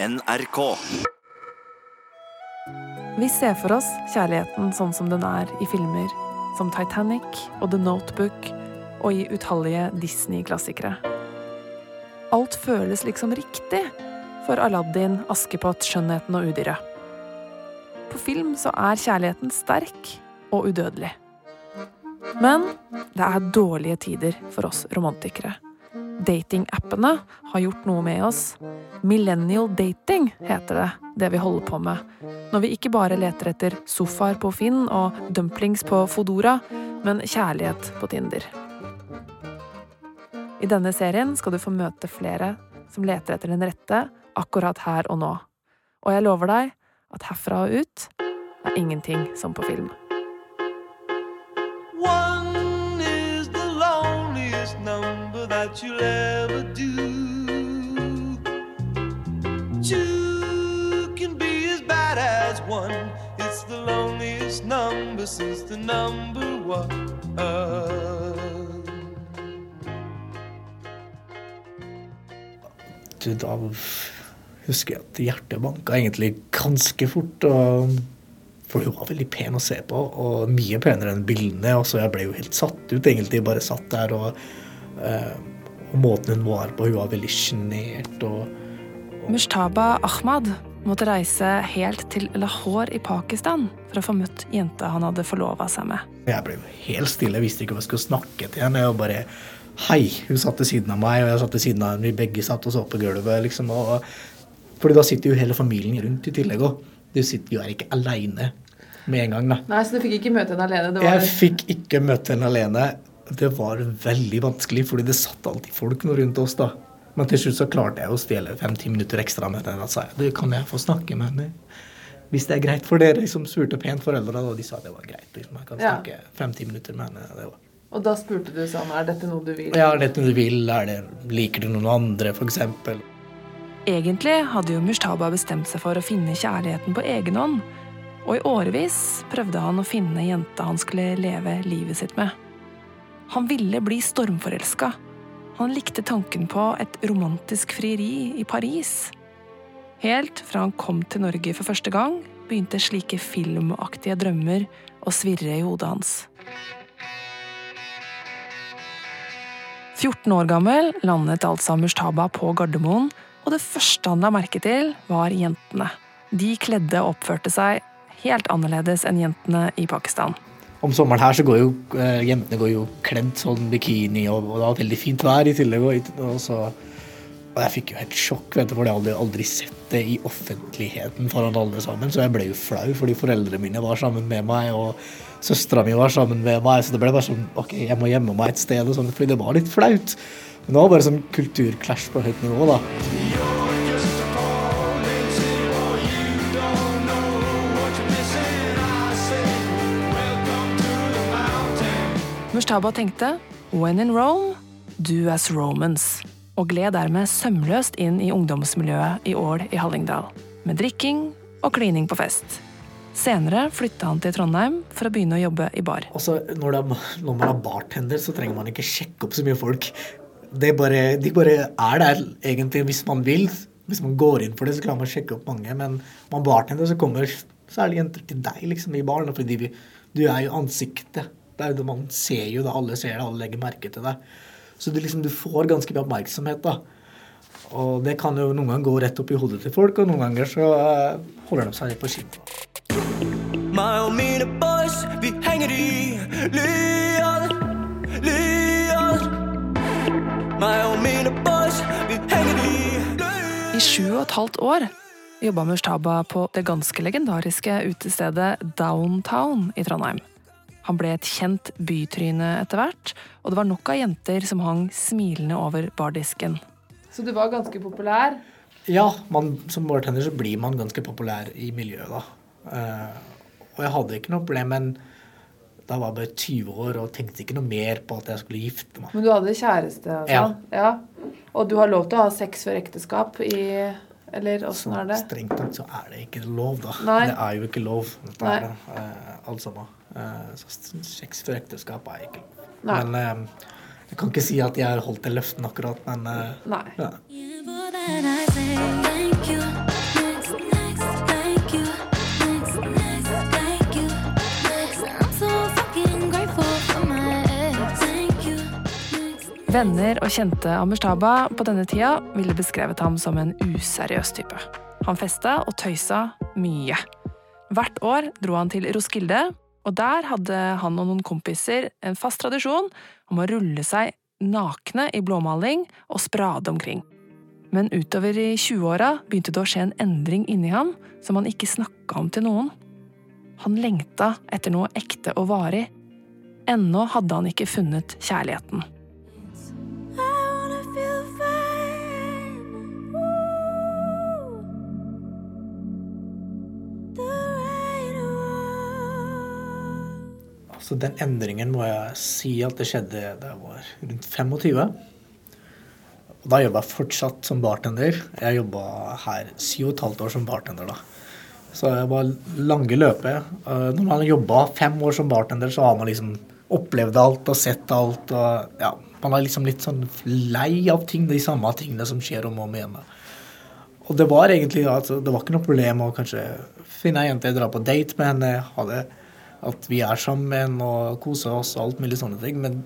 NRK. Vi ser for oss kjærligheten sånn som den er i filmer som Titanic og The Notebook og i utallige Disney-klassikere. Alt føles liksom riktig for Aladdin, Askepott, Skjønnheten og Udyret. På film så er kjærligheten sterk og udødelig. Men det er dårlige tider for oss romantikere. Datingappene har gjort noe med oss. Millennial dating heter det, det vi holder på med. Når vi ikke bare leter etter sofaer på Finn og dumplings på Fodora, men kjærlighet på Tinder. I denne serien skal du få møte flere som leter etter den rette akkurat her og nå. Og jeg lover deg at herfra og ut er ingenting som på film. One is the loneliest number that you'll ever do. Number one. Du, da husker jeg at hjertet banka egentlig ganske fort. Og, for hun var veldig pen å se på, og mye penere enn bildene. Og så jeg ble jo helt satt ut, egentlig. Bare satt der og, eh, og måten hun var på, hun var veldig sjenert og, Mushtaba Ahmad måtte reise helt til Lahore i Pakistan for å få møtt jenta han hadde forlova seg med. Jeg ble helt stille, jeg visste ikke om jeg skulle snakke til henne. Jeg bare Hei! Hun satt ved siden av meg, og jeg satt ved siden av henne. Vi begge satt og så på gulvet. liksom, og fordi da sitter jo hele familien rundt i tillegg òg. Du sitter jo her ikke aleine med en gang, da. Nei, så du fikk ikke møte henne alene? Det var... Jeg fikk ikke møte henne alene. Det var veldig vanskelig, fordi det satt alltid folk nå rundt oss, da. Men til slutt så klarte jeg å stjele fem-ti minutter ekstra med henne. Da sa jeg du, kan jeg få snakke med henne? Hvis det er greit for dere, liksom spurte pent foreldrene, og de sa det var greit. liksom, Jeg kan Ja. snakke fem-ti minutter med henne. Det var. Og da spurte du sånn Er dette noe du vil? Ja, er dette noe du vil? Er det, liker du noen andre, f.eks.? Egentlig hadde jo Mushtaba bestemt seg for å finne kjærligheten på egen hånd, og i årevis prøvde han å finne jenta han skulle leve livet sitt med. Han ville bli stormforelska. Han likte tanken på et romantisk frieri i Paris. Helt fra han kom til Norge for første gang, begynte slike filmaktige drømmer å svirre i hodet hans. 14 år gammel landet altså Mushtaba på Gardermoen, og det første han la merke til, var jentene. De kledde og oppførte seg helt annerledes enn jentene i Pakistan. Om sommeren her så går jo eh, jentene går jo kledd sånn bikini, og, og det var veldig fint vær i tillegg. Og, og, så, og jeg fikk jo helt sjokk, vet du, for jeg hadde aldri sett det i offentligheten foran alle sammen. Så jeg ble jo flau, fordi foreldrene mine var sammen med meg, og søstera mi var sammen med meg. Så det ble bare sånn OK, jeg må gjemme meg et sted, og sånn, fordi det var litt flaut. Men det var bare sånn kulturclash på høyt nivå, da. Mushtaba tenkte when in Rome, do as Romans, og gled dermed sømløst inn i ungdomsmiljøet i Ål i Hallingdal, med drikking og klining på fest. Senere flytta han til Trondheim for å begynne å jobbe i bar. Altså, når, det når man er bartender, så trenger man ikke sjekke opp så mye folk. Bare, de bare er der egentlig hvis man vil. Hvis man går inn for det, så klarer man å sjekke opp mange. Men man bartender, så kommer særlig jenter til deg liksom, i baren. Fordi du er jo ansiktet. Det er jo det man ser jo det, alle ser det, alle legger merke til det. Så du, liksom, du får ganske mye oppmerksomhet. da. Og det kan jo noen ganger gå rett opp i hodet til folk, og noen ganger så uh, holder de seg litt på skinnet. Meg og mine boys, vi henger i Lyon, Lyon. Meg og mine boys, vi henger i Lyon. I sju og et halvt år jobba Mushtaba på det ganske legendariske utestedet Downtown i Trondheim. Han ble et kjent bytryne etter hvert, og det var nok av jenter som hang smilende over bardisken. Så du var ganske populær? Ja, man, som bartender så blir man ganske populær i miljøet, da. Uh, og jeg hadde ikke noe problem, men da var jeg bare 20 år og tenkte ikke noe mer på at jeg skulle gifte meg. Men du hadde kjæreste? Altså. Ja. ja. Og du har lov til å ha sex før ekteskap i Eller åssen er det? Strengt tatt så er det ikke lov, da. Nei. Det er jo ikke lov. Dette Nei. er det, eh, alt sammen. Eh, så sex før ekteskap er ikke Nei. Men ehm, jeg kan ikke si at jeg har holdt til løftene akkurat, men eh, Nei. Ja. Venner og kjente av Mushtaba på denne tida ville beskrevet ham som en useriøs type. Han festa og tøysa mye. Hvert år dro han til Roskilde og der hadde han og noen kompiser en fast tradisjon om å rulle seg nakne i blåmaling og sprade omkring. Men utover i 20-åra begynte det å skje en endring inni ham som han ikke snakka om til noen. Han lengta etter noe ekte og varig. Ennå hadde han ikke funnet kjærligheten. Så den endringen må jeg si at det skjedde da jeg var rundt 25. Og da jobba jeg fortsatt som bartender. Jeg jobba her syv og et halvt år som bartender da. Så jeg var lange løpet. Eh, Når man har jobba fem år som bartender, så har man liksom opplevd alt og sett alt. Og ja, man er liksom litt sånn lei av ting, de samme tingene som skjer om og om igjen. Og det var egentlig altså, det var ikke noe problem å kanskje finne ei jente, dra på date med henne, ha det, at vi er sammen og koser oss og alt mulig sånne ting. Men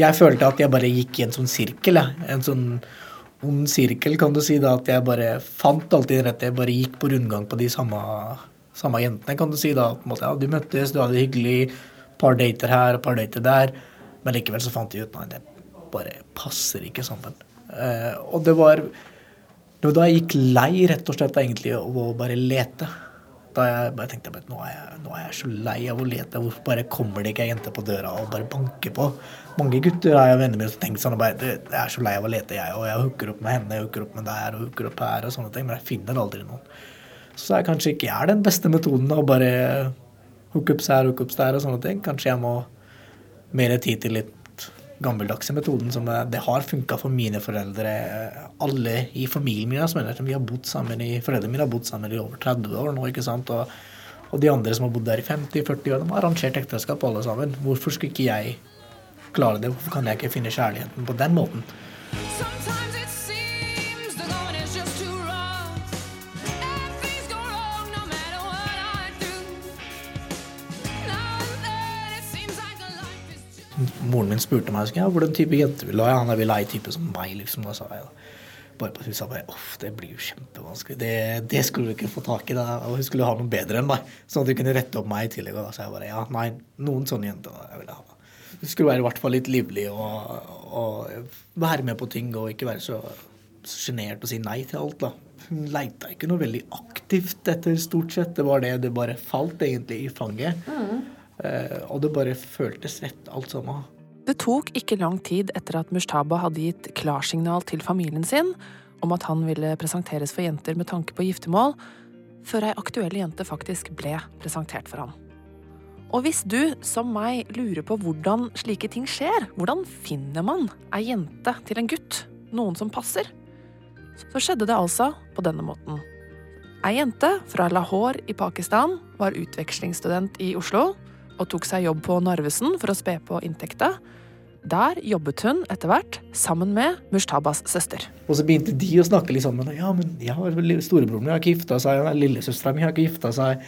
jeg følte at jeg bare gikk i en sånn sirkel, jeg. En sånn ond sirkel, kan du si. da, At jeg bare fant alltid rett. Jeg bare gikk på rundgang på de samme, samme jentene, kan du si. da, på en måte, ja, Du møttes, du hadde hyggelig, par dater her, par dater der. Men likevel så fant jeg ut nei, det bare passer ikke sammen. Uh, og det var det var da jeg gikk lei rett og slett egentlig av å bare lete. Da jeg bare tenkte at nå nå er jeg så lei av å lete. Hvorfor bare kommer det ikke ei jente på døra og bare banker på? Mange gutter er jo venner mine som tenker sånn bare Jeg er så lei av å lete, jeg. Og jeg hooker opp med henne, jeg hooker opp med der og hooker opp her og sånne ting. Men jeg finner aldri noen. Så jeg kanskje ikke er den beste metoden å bare hooke opp her, hooke opp der og sånne ting. Kanskje jeg må mer tid til litt gammeldagse metoden som det har funka for mine foreldre. Alle i familien min som vi har bodd sammen i, Foreldrene mine har bodd sammen i over 30 år nå. ikke sant? Og, og de andre som har bodd der i 50-40 år, de har arrangert ekteskap alle sammen. Hvorfor skulle ikke jeg klare det? Hvorfor kan jeg ikke finne kjærligheten på den måten? Sometimes Moren min spurte meg ja, hvordan type jente vil du ha. Han vil ha ei type som meg, liksom. Da sa jeg da. Bare på sa bare Off, det blir jo kjempevanskelig. Det, det skulle du ikke få tak i. da, Og hun skulle ha noe bedre enn meg. Sånn at hun kunne rette opp meg i tillegg. Og da sa jeg bare ja, nei, noen sånne jenter da, jeg ville ha. Hun skulle være i hvert fall litt livlig og, og være med på ting og ikke være så sjenert og si nei til alt, da. Hun leita ikke noe veldig aktivt etter, stort sett. Det var det det bare falt egentlig i fanget. Eh, og det bare føltes rett, alt sammen. Det tok ikke lang tid etter at Mushtaba hadde gitt klarsignal til familien sin om at han ville presenteres for jenter med tanke på giftermål, før ei aktuell jente faktisk ble presentert for ham. Og hvis du, som meg, lurer på hvordan slike ting skjer, hvordan finner man ei jente til en gutt, noen som passer, så skjedde det altså på denne måten. Ei jente fra Lahore i Pakistan var utvekslingsstudent i Oslo og tok seg jobb på Narvesen for å spe på inntekta. Der jobbet hun etter hvert sammen med Mushtabas søster. Og så begynte de å snakke litt sammen. Ja, men vel- storebroren min har ikke gifta seg, lillesøstera mi har ikke gifta seg.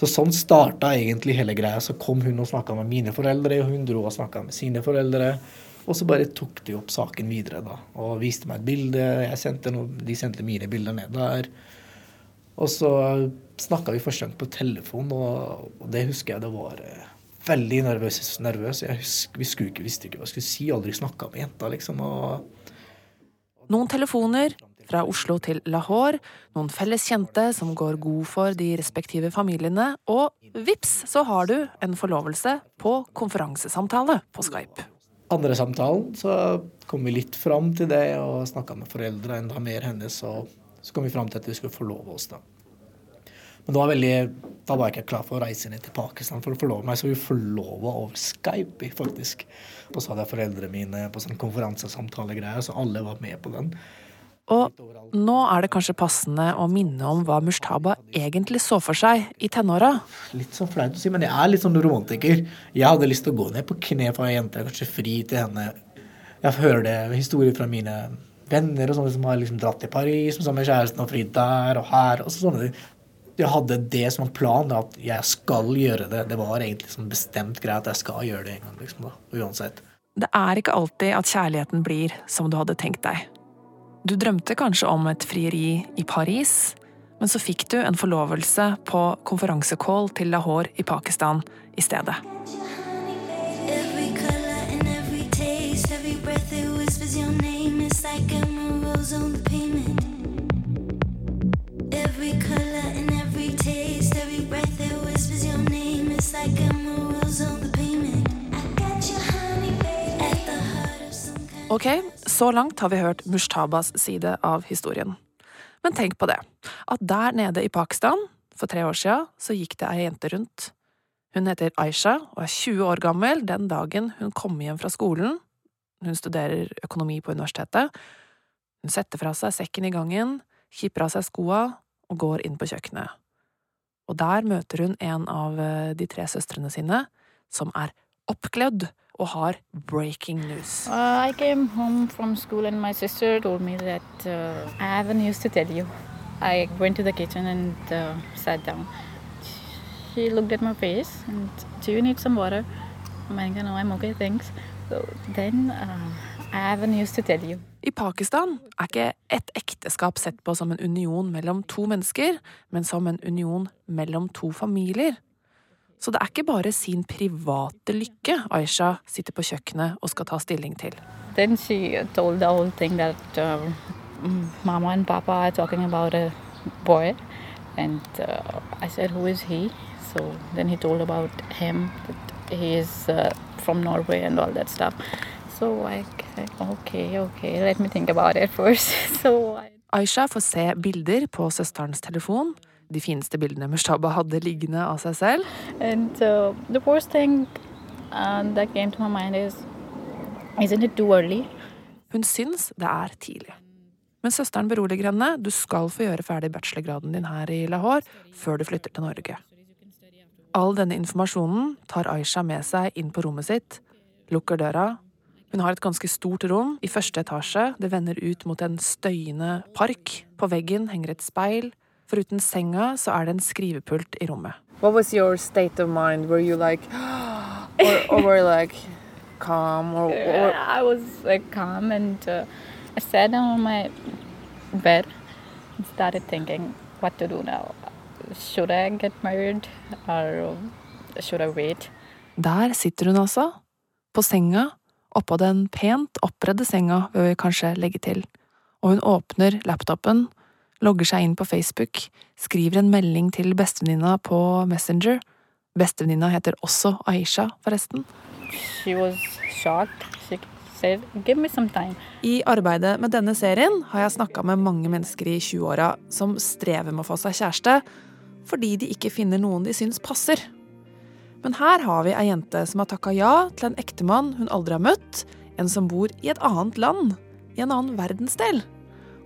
Så sånn starta egentlig hele greia. Så kom hun og snakka med mine foreldre, og hun dro og snakka med sine foreldre. Og så bare tok de opp saken videre da, og viste meg et bilde. Sendte noe, de sendte mine bilder ned der. Og så snakka vi første gang på telefon, og, det husker jeg det var eh, veldig nervøs. nervøs. Jeg husker, vi skulle ikke, visste ikke hva vi skulle si, aldri snakka med jenta, liksom. og Noen telefoner fra Oslo til Lahore, noen felles kjente som går god for de respektive familiene, og vips, så har du en forlovelse på konferansesamtale på Skype. andre samtalen så kom vi litt fram til det og snakka med foreldra enda mer hennes, og så kom vi fram til at vi skulle forlove oss, da. Men det var veldig, da var jeg ikke klar for å reise ned til Pakistan for å forlove meg, så vi forlova over Skype, faktisk. Og så hadde jeg foreldrene mine på sånn konferansesamtalegreier, så alle var med på den. Og nå er det kanskje passende å minne om hva Mushtaba egentlig så for seg i tenåra. Litt sånn flaut å si, men jeg er litt sånn romantiker. Jeg hadde lyst til å gå ned på kne for ei jente, kanskje fri til henne. Jeg hører det historier fra mine venner og sånne som har liksom dratt til Paris sammen med kjæresten og fridd der og her. og sånne ting. Jeg hadde det som en plan, at jeg skal gjøre det. Det var egentlig sånn bestemt greie at jeg skal gjøre det en gang. liksom da, Uansett. det er ikke alltid at kjærligheten blir som du hadde tenkt deg. Du drømte kanskje om et frieri i Paris, men så fikk du en forlovelse på konferansecall til Lahore i Pakistan i stedet. Ok, så langt har vi hørt Mushtabas side av historien. Men tenk på det, at der nede i Pakistan, for tre år siden, så gikk det ei jente rundt. Hun heter Aisha og er 20 år gammel den dagen hun kom hjem fra skolen. Hun studerer økonomi på universitetet. Hun setter fra seg sekken i gangen, kipper av seg skoa og går inn på kjøkkenet. Og der møter hun en av eh, de tre søstrene sine, som er oppglødd og har breaking news. Uh, I came home from school and my sister told me that uh, I have news to tell you. I went to the kitchen and uh, sat down. She looked at my face and, do you need some water? I'm like, no, I'm okay, thanks. So then uh, I have news to tell you. I Pakistan er ikke et ekteskap sett på som en union mellom to mennesker, men som en union mellom to familier. Så det er ikke bare sin private lykke Aisha sitter på kjøkkenet og skal ta stilling til. Then she told the whole thing that uh, Mama and Papa are talking about a boy. And uh, I said, Who is he? So then he he is uh, from Norway and all that stuff. So I Okay, okay, let me think about it first. so I Aisha får se bilder på søsterens telefon, de fineste bildene Mushtaba hadde liggende av seg selv. And uh, the first thing uh, that came to my mind is, isn't it too early? Hun syns det er tidlig. Men søsteren beroliger henne, du skal få gjøre ferdig bachelorgraden din her i Lahore før du flytter til Norge. All denne informasjonen tar Aisha med seg inn på rommet sitt, lukker døra. Hun har et ganske stort rom i første etasje, det vender ut mot en støyende park. På veggen henger et speil. Foruten senga så er det en skrivepult i rommet. Hva var din state of mind? Were you like, or, or were you like calm, or, or I was like calm and uh, I sat on my bed and started thinking what to do now. Should I get married or should I wait? Der sitter hun altså, på senga, oppå den pent oppredde senga, vil vi kanskje legge til, og hun åpner laptopen, logger seg inn på Facebook, skriver en melding til bestevenninna på Messenger. Bestevenninna heter også Aisha, forresten. She was shocked. She said, Give me some time. I arbeidet med denne serien har jeg snakka med mange mennesker i 20-åra som strever med å få seg kjæreste fordi de ikke finner noen de syns passer. Men her har vi ei jente som har takka ja til en ektemann hun aldri har møtt, en som bor i et annet land, i en annen verdensdel.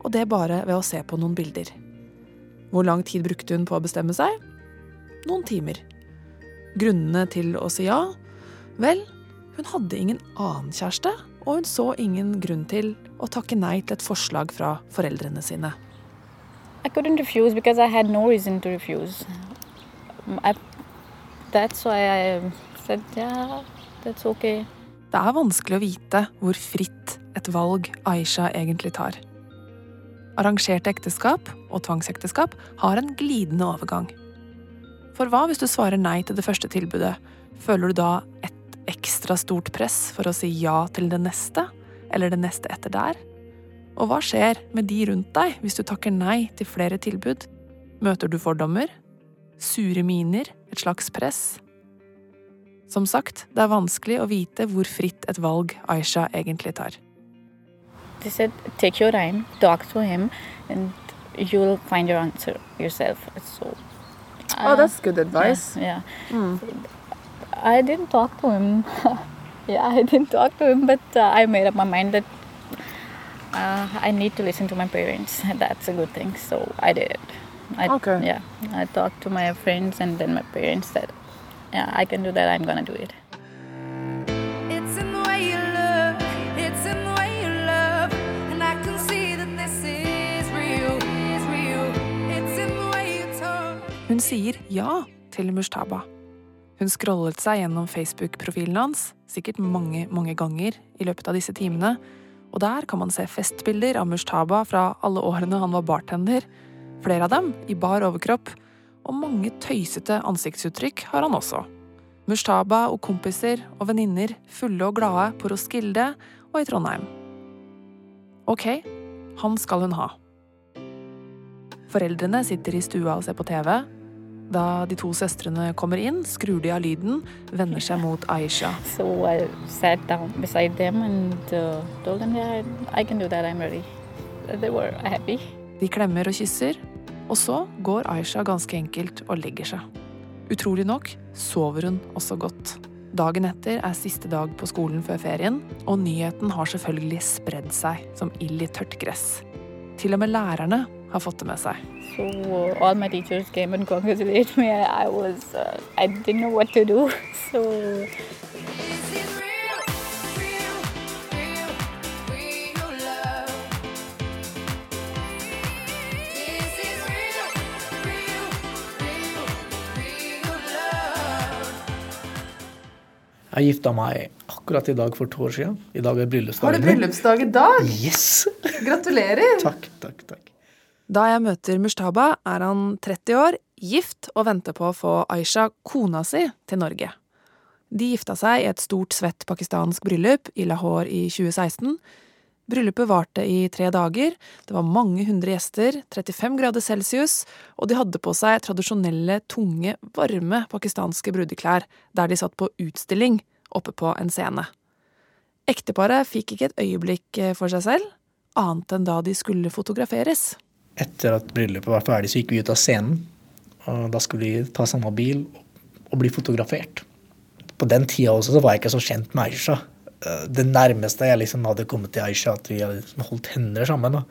Og det bare ved å se på noen bilder. Hvor lang tid brukte hun på å bestemme seg? Noen timer. Grunnene til å si ja? Vel, hun hadde ingen annen kjæreste, og hun så ingen grunn til å takke nei til et forslag fra foreldrene sine. I couldn't refuse because I had no reason to refuse. I, that's why I said, Yeah, that's okay. Det er vanskelig å vite hvor fritt et valg Aisha egentlig tar. Arrangerte ekteskap og tvangsekteskap har en glidende overgang. For hva hvis du svarer nei til det første tilbudet? Føler du da et ekstra stort press for å si ja til det neste, eller det neste etter der? Og hva skjer med de rundt deg hvis du takker nei til flere tilbud? Møter du fordommer? Sure miner? Et slags press? Som sagt, det er vanskelig å vite hvor fritt et valg Aisha egentlig tar. They said, Take your time, talk to him, and you'll find your answer yourself. So, Oh, uh, that's good advice. Yeah. yeah. I didn't talk to him. yeah, I didn't talk to him, but uh, I made up my mind that uh, I need to listen to my parents. That's a good thing. So I did it. I, Okay. Yeah. I talked to my friends, and then my parents said, Yeah, I can do that. I'm gonna do it. It's in the way you look, it's in the way you love, and I can see that this is real, is real. It's in the way you talk. Hun sier ja til Mushtaba. Hun scrollet seg gjennom Facebook-profilen hans, sikkert mange, mange ganger i løpet av disse timene, og der kan man se festbilder av Mushtaba fra alle årene han var bartender. Flere av dem i bar overkropp, og mange tøysete ansiktsuttrykk har han også. Mushtaba og kompiser og venninner fulle og glade på Roskilde og i Trondheim. Ok, han skal hun ha. Foreldrene sitter i stua og ser på TV. Da de to søstrene kommer inn, skrur de av lyden, vender seg mot Aisha. So I sat down beside them and uh, told them, yeah, I can do that, I'm ready. They were. De klemmer og kysser, og så går Aisha ganske enkelt og legger seg. Utrolig nok sover hun også godt. Dagen etter er siste dag på skolen før ferien, og nyheten har selvfølgelig spredd seg som ild i tørt gress. Til og med lærerne har fått det med seg. So me. I was, uh, I Jeg gifta meg akkurat i dag for to år siden. I dag er bryllupsdagen Har du bryllupsdag i dag? Yes! Gratulerer! Takk, takk, takk. Da jeg møter Mushtaba, er han 30 år, gift og venter på å få Aisha, kona si, til Norge. De gifta seg i et stort, svett pakistansk bryllup i Lahore i 2016. Bryllupet varte i tre dager, det var mange hundre gjester, 35 grader celsius, og de hadde på seg tradisjonelle, tunge, varme pakistanske brudeklær, der de satt på utstilling oppe på en scene. Ekteparet fikk ikke et øyeblikk eh, for seg selv, annet enn da de skulle fotograferes. Etter at bryllupet var ferdig, så gikk vi ut av scenen. Og da skulle vi ta samme bil og bli fotografert. På den tida også så var jeg ikke så kjent med Aisha. Eh, Det nærmeste jeg liksom hadde kommet til Aisha, at vi hadde liksom holdt hender sammen. da.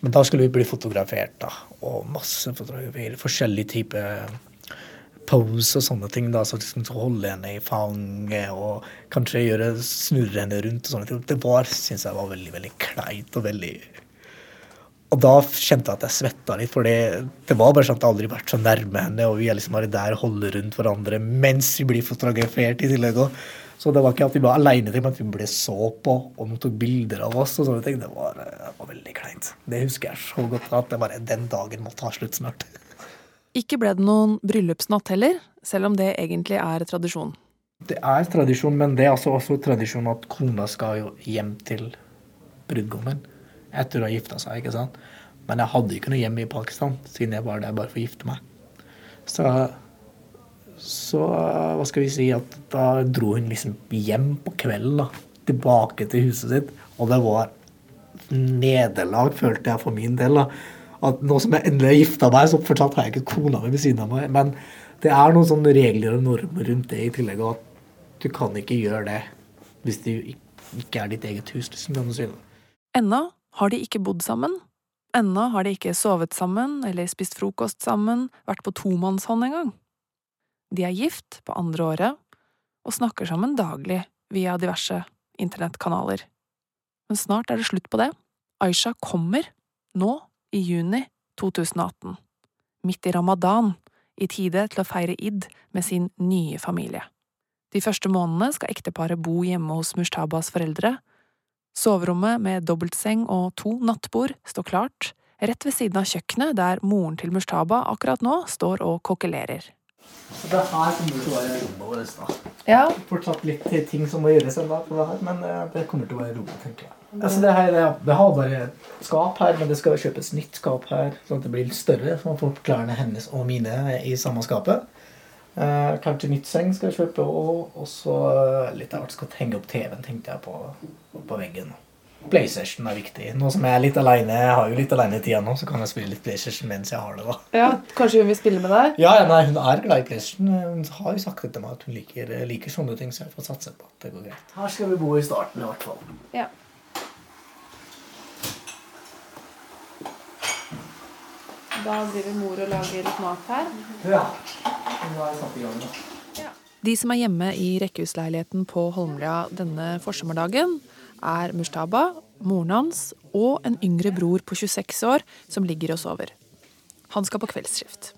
Men da skulle vi bli fotografert, da. Og masse fotografier. Forskjellige typer pose og sånne ting. da, så liksom så Holde henne i fanget og kanskje gjøre snurre henne rundt. og sånne ting. Det var, synes jeg var veldig veldig kleint og veldig Og da kjente jeg at jeg svetta litt, for det, var bare sånn at jeg aldri vært så nærme henne, og vi er liksom bare der og holder rundt hverandre mens vi blir fotografert i tillegg. også. Så det var ikke at vi var aleine, men at vi ble så på, og de tok bilder av oss. og sånne ting. Det var, det var veldig kleint. Det husker jeg så godt at det bare, den dagen må ta slutt snart. Ikke ble det noen bryllupsnatt heller, selv om det egentlig er tradisjon. Det er tradisjon, men det er altså også tradisjon at kona skal jo hjem til brudgommen etter å ha gifta seg. ikke sant? Men jeg hadde ikke noe hjem i Pakistan, siden jeg var der bare for å gifte meg. Så, så hva skal vi si, at da dro hun liksom hjem på kvelden, da. Tilbake til huset sitt. Og det var nederlag, følte jeg for min del. da. At nå som jeg endelig har gifta meg, så fortsatt har jeg ikke kona mi ved siden av meg. Men det er noen sånne regler og normer rundt det i tillegg, og at du kan ikke gjøre det hvis det ikke er ditt eget hus. liksom, kan du si det. Ennå har de ikke bodd sammen. Ennå har de ikke sovet sammen eller spist frokost sammen, vært på tomannshånd engang. De er gift på andre året og snakker sammen daglig via diverse internettkanaler. Men snart er det slutt på det. Aisha kommer, nå i juni 2018. Midt i ramadan, i tide til å feire id med sin nye familie. De første månedene skal ekteparet bo hjemme hos Mushtabas foreldre. Soverommet med dobbeltseng og to nattbord står klart, rett ved siden av kjøkkenet der moren til Mushtaba akkurat nå står og kokkelerer. Så det her kommer til å være rommet vårt. da. Ja, Fortsatt litt ting som må gjøres ennå, på det her, men eh, det kommer til å være rommet, tenker jeg. Altså det, her, det- det har bare skap her, men det skal kjøpes nytt skap her, sånn at det blir litt større, så man får klærne hennes og mine i samme skapet. Eh, kanskje nytt seng skal jeg kjøpe, og også eh, litt av hvert skal henge opp TV-en, tenkte jeg, på, på veggen. PlayStation er viktig. Nå som jeg er litt alene, jeg har jo litt alene tida nå, så kan jeg spille litt PlayStation mens jeg har det, da. ja kanskje hun vil spille med deg? Ja, ja, nei, hun er glad i PlayStation. Hun har jo sagt det til meg at hun liker, liker sånne ting, så jeg får satse på at det går greit. Her skal vi bo i starten, i hvert fall. Ja. Da driver mor og lager litt mat her. Ja. Nå har jeg satt i gang, da. De som er hjemme i rekkehusleiligheten på Holmlia denne forsommerdagen, er Mushtaba, moren hans og en yngre bror på 26 år som ligger og sover. Han skal på kveldsskift.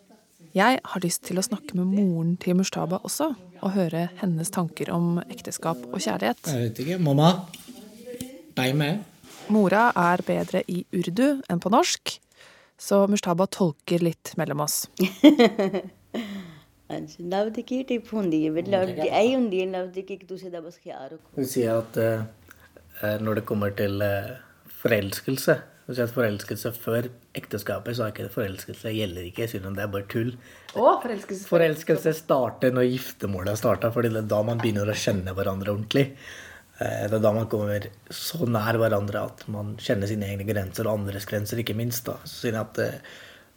Jeg har lyst til å snakke med moren til Mushtaba også, og høre hennes tanker om ekteskap og kjærlighet. Jeg vet ikke. Mamma, deg med. Mora er bedre i urdu enn på norsk, så Mushtaba tolker litt mellom oss. Hun sier at eh, når det kommer til eh, forelskelse Hvis at forelskelse før ekteskapet, så er ikke det forelskelse gjelder ikke, siden det er bare tull. Å, forelskelse. Forelskelse starter når giftermålet starter, fordi det er da man begynner å kjenne hverandre ordentlig. Eh, Det er da man kommer så nær hverandre at man kjenner sine egne grenser, og andres grenser, ikke minst. Da Så sier jeg at eh,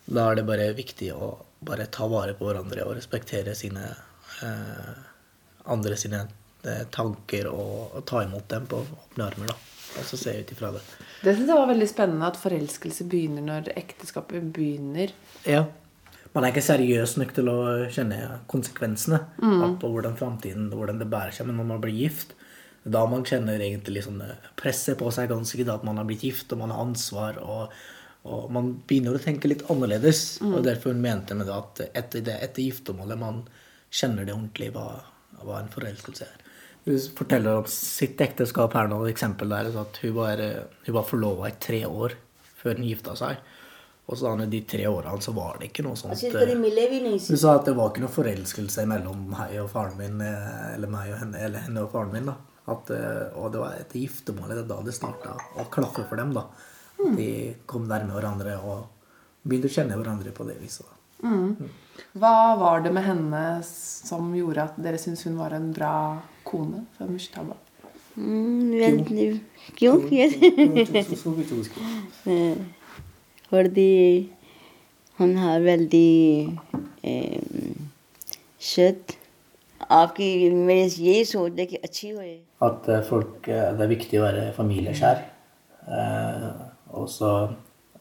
da er det bare viktig å bare ta vare på hverandre og respektere sine eh, andre sine eh, tanker og, og ta imot dem på åpne armer. da Og så se ut ifra det. Det syns jeg var veldig spennende at forelskelse begynner når ekteskapet begynner. Ja. Man er ikke seriøs nok til å kjenne konsekvensene av på hvordan framtiden hvordan det bærer seg. Men når man blir gift, da man kjenner egentlig liksom presset på seg ganske da at man har blitt gift og man har ansvar. og, og man begynner å tenke litt annerledes. Og derfor hun mente det at etter, det, etter giftermålet man kjenner det ordentlig hva, hva en forelskelse er. Hun forteller om sitt ekteskap her nå, eksempel der. Altså at Hun var, hun var forlova i tre år før hun gifta seg. Og så de tre årene så var det ikke noe sånt Hun sa at det var ikke noe forelskelse mellom meg og faren min, eh, eller meg og henne, eller henne og faren min. da. At, eh, og det var etter giftermålet, det da det starta å klaffe for dem. da. De kom nærme hverandre og begynte å kjenne hverandre på det viset. Mm. mm. Hva var det med henne som gjorde at dere syntes hun var en bra kone fra Mushtaba. Mm, Fordi hun har veldig eh, kjøtt. At eh, folk, eh, det er viktig å være familieskjær. Eh, og så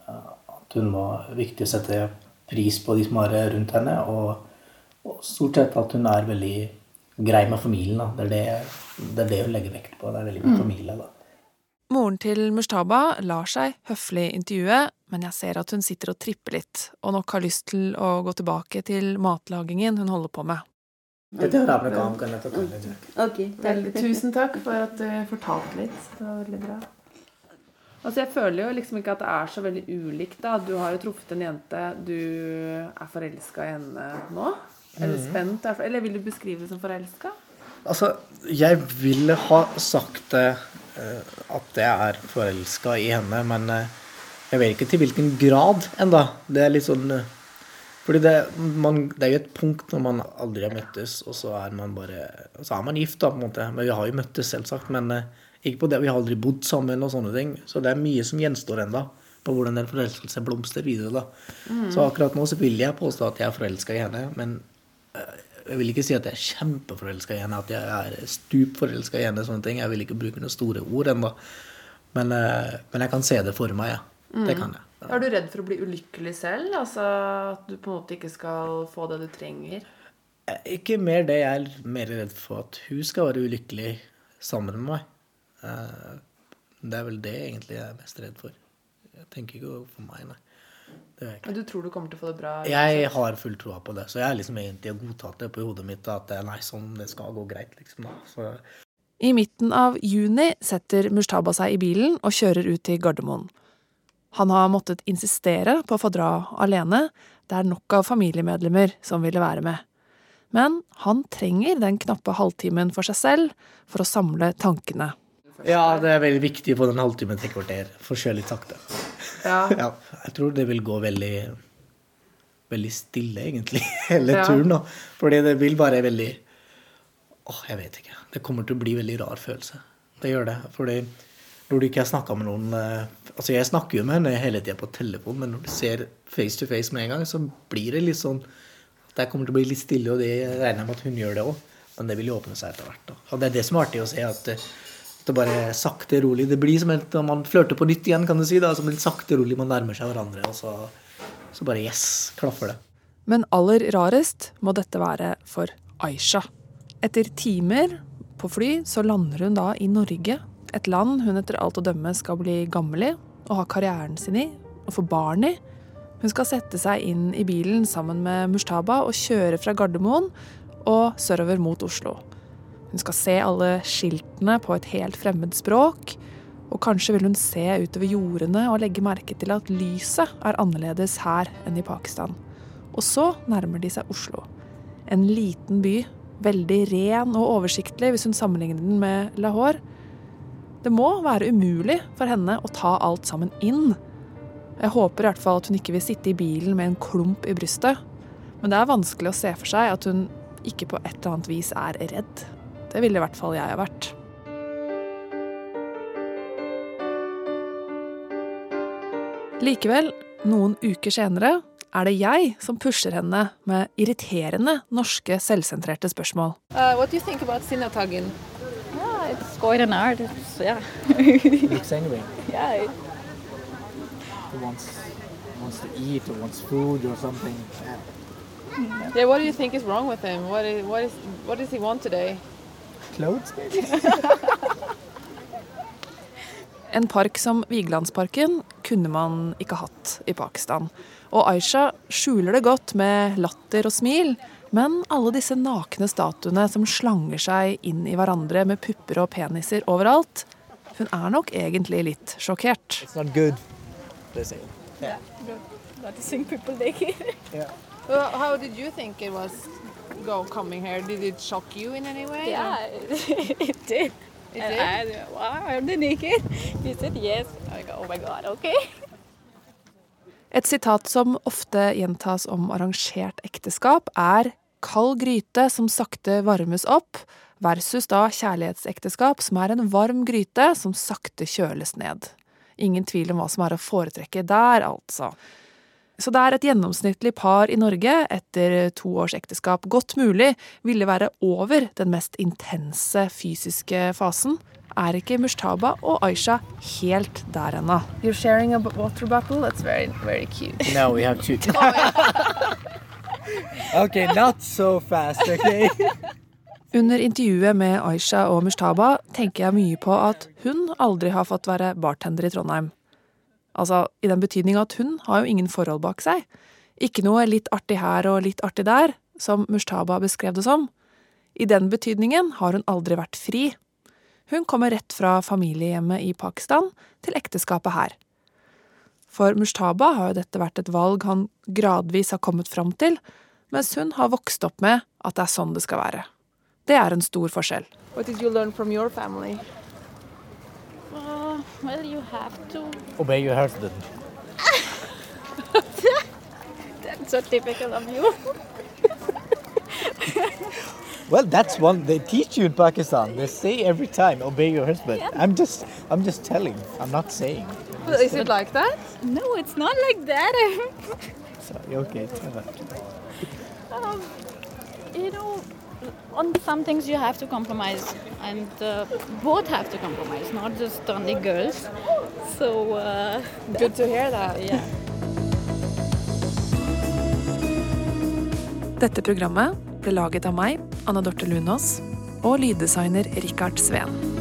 at hun må viktig å sette pris på de som er rundt henne. Og stort sett at hun er veldig grei med familien. Da. Det, er det, det er det hun legger vekt på. Det er veldig mye mm. familie. da. Moren til Mushtaba lar seg høflig intervjue, men jeg ser at hun sitter og tripper litt, og nok har lyst til å gå tilbake til matlagingen hun holder på med. Dette er kan jeg ta Okay, takk. Tusen takk for at du fortalte litt. Det var veldig bra. Altså, jeg føler jo liksom ikke at det er så veldig ulikt. da. Du har jo truffet en jente. Du er forelska i henne nå. Eller spent. er Eller vil du beskrive det som forelska? Altså, jeg ville ha sagt eh, at jeg er forelska i henne, men eh, jeg vet ikke til hvilken grad enda. Det er litt sånn eh, Fordi det, man, det er jo et punkt når man aldri har møttes, og så er man bare Så er man gift, da, på en måte. Men vi har jo møttes, selvsagt. Men ikke på det. Vi har aldri bodd sammen og sånne ting. Så det er mye som gjenstår enda på hvordan den forelskelsen blomstrer videre. da. Så akkurat nå så vil jeg påstå at jeg er forelska i henne, men jeg vil ikke si at jeg er kjempeforelska i henne, at jeg er stupforelska i henne. sånne ting. Jeg vil ikke bruke noen store ord ennå. Men, eh, men jeg kan se det for meg, ja. Det kan jeg. Er du redd for å bli ulykkelig selv? Altså At du på en måte ikke skal få det du trenger? Eh, Ikke mer det. Jeg er mer redd for at hun skal være ulykkelig sammen med meg. Eh, Det er vel det egentlig jeg er mest redd for. Jeg tenker ikke for meg, nei. Det er jeg ikke. Men du tror du kommer til å få det bra? Jeg har full troa på det, så jeg har liksom egentlig godtatt det på hodet mitt at eh, nei, sånn det skal gå greit, liksom. da. Så I midten av juni setter Mushtaba seg i bilen og kjører ut til Gardermoen. Han har måttet insistere på å få dra alene, det er nok av familiemedlemmer som ville være med. Men han trenger den knappe halvtimen for seg selv for å samle tankene. ja, det er veldig viktig på den halvtimen til kvarter. Få kjøre litt sakte. Ja, Ja, jeg tror det vil gå veldig veldig stille, egentlig, hele Ja. turen. da. Fordi det vil være veldig Åh, jeg vet ikke. Det kommer til å bli veldig rar følelse. Det gjør det. Fordi når du ikke har snakka med noen eh, Altså, jeg snakker jo med henne hele tida på telefon, men når du ser face to face med en gang, så blir det litt sånn Det kommer til å bli litt stille, og det regner jeg med at hun gjør det òg. Men det vil jo åpne seg etter hvert. da. Og det er det som er artig å se, at eh, det bare sakte, rolig. Det blir som om man flørter på nytt igjen, kan du si. da, Som litt sakte, rolig man nærmer seg hverandre, og så, så bare yes, klaffer det. Men aller rarest må dette være for Aisha. Etter timer på fly så lander hun da i Norge, et land hun etter alt å dømme skal bli gammel i og ha karrieren sin i og få barn i. Hun skal sette seg inn i bilen sammen med Mushtaba og kjøre fra Gardermoen og sørover mot Oslo. Hun skal se alle skiltene på et helt fremmed språk, og kanskje vil hun se utover jordene og legge merke til at lyset er annerledes her enn i Pakistan. Og så nærmer de seg Oslo. En liten by, veldig ren og oversiktlig hvis hun sammenligner den med Lahore. Det må være umulig for henne å ta alt sammen inn. Jeg håper i hvert fall at hun ikke vil sitte i bilen med en klump i brystet. Men det er vanskelig å se for seg at hun ikke på et eller annet vis er redd. Det ville i hvert fall jeg ha vært. Likevel, noen uker senere, er det jeg som pusher henne med irriterende norske selvsentrerte spørsmål. Uh, what do you think about Sinnataggen? Yeah, it's quite an art. It's, yeah. Looks anyway. yeah. He wants, wants to eat or wants food or something. Yeah, what do you think is wrong with him? What is, what is, what does he want today? Clothes, maybe? En park som Vigelandsparken kunne man ikke hatt i Pakistan. Og Aisha skjuler det godt med latter og smil, men alle disse nakne statuene som slanger seg inn i hverandre med pupper og peniser overalt, hun er nok egentlig litt sjokkert. It's not good, they say. Noticing people naked. Well, how did you think it was go coming here? Did it shock you in any way? Yeah, it did. It And did? I, wow, I'm the naked? He said yes. I go, oh my god, okay. Et sitat som ofte gjentas om arrangert ekteskap, er 'kald gryte som sakte varmes opp', versus da kjærlighetsekteskap, som er en varm gryte som sakte kjøles ned. Ingen tvil om hva som er å foretrekke der, altså. Så det er et gjennomsnittlig par i Norge etter to års ekteskap godt mulig ville være over den mest intense fysiske fasen. Er ikke Mushtaba og Aisha helt der ennå? You're sharing a water bottle? That's very, very cute. No, we have to. okay, not so fast, okay? Under intervjuet med Aisha og Mushtaba tenker jeg mye på at hun aldri har fått være bartender i Trondheim. Altså, i den betydning at hun har jo ingen forhold bak seg. Ikke noe litt artig her og litt artig der, som Mushtaba beskrev det som. I den betydningen har hun aldri vært fri. Hun kommer rett fra familiehjemmet i Pakistan til ekteskapet her. For Mushtaba har jo dette vært et valg han gradvis har kommet fram til, mens hun har vokst opp med at det er sånn det skal være. Det er en stor forskjell. Hva har du lært fra din? Uh, well, you have to. Obey your husband. That's so typical of you. Well, that's one they teach you in Pakistan. They say every time, obey your husband. I'm just, I'm just telling. I'm not saying. Well, Is it like that? No, it's not like that. Sorry, okay, tell um, you know, on some things you have to compromise, and uh, both have to compromise, not just only girls. So, uh, Good to hear that. yeah. Dette programmet ble laget av meg, Anna Dorte Lunås, og lyddesigner Rikard Sveen.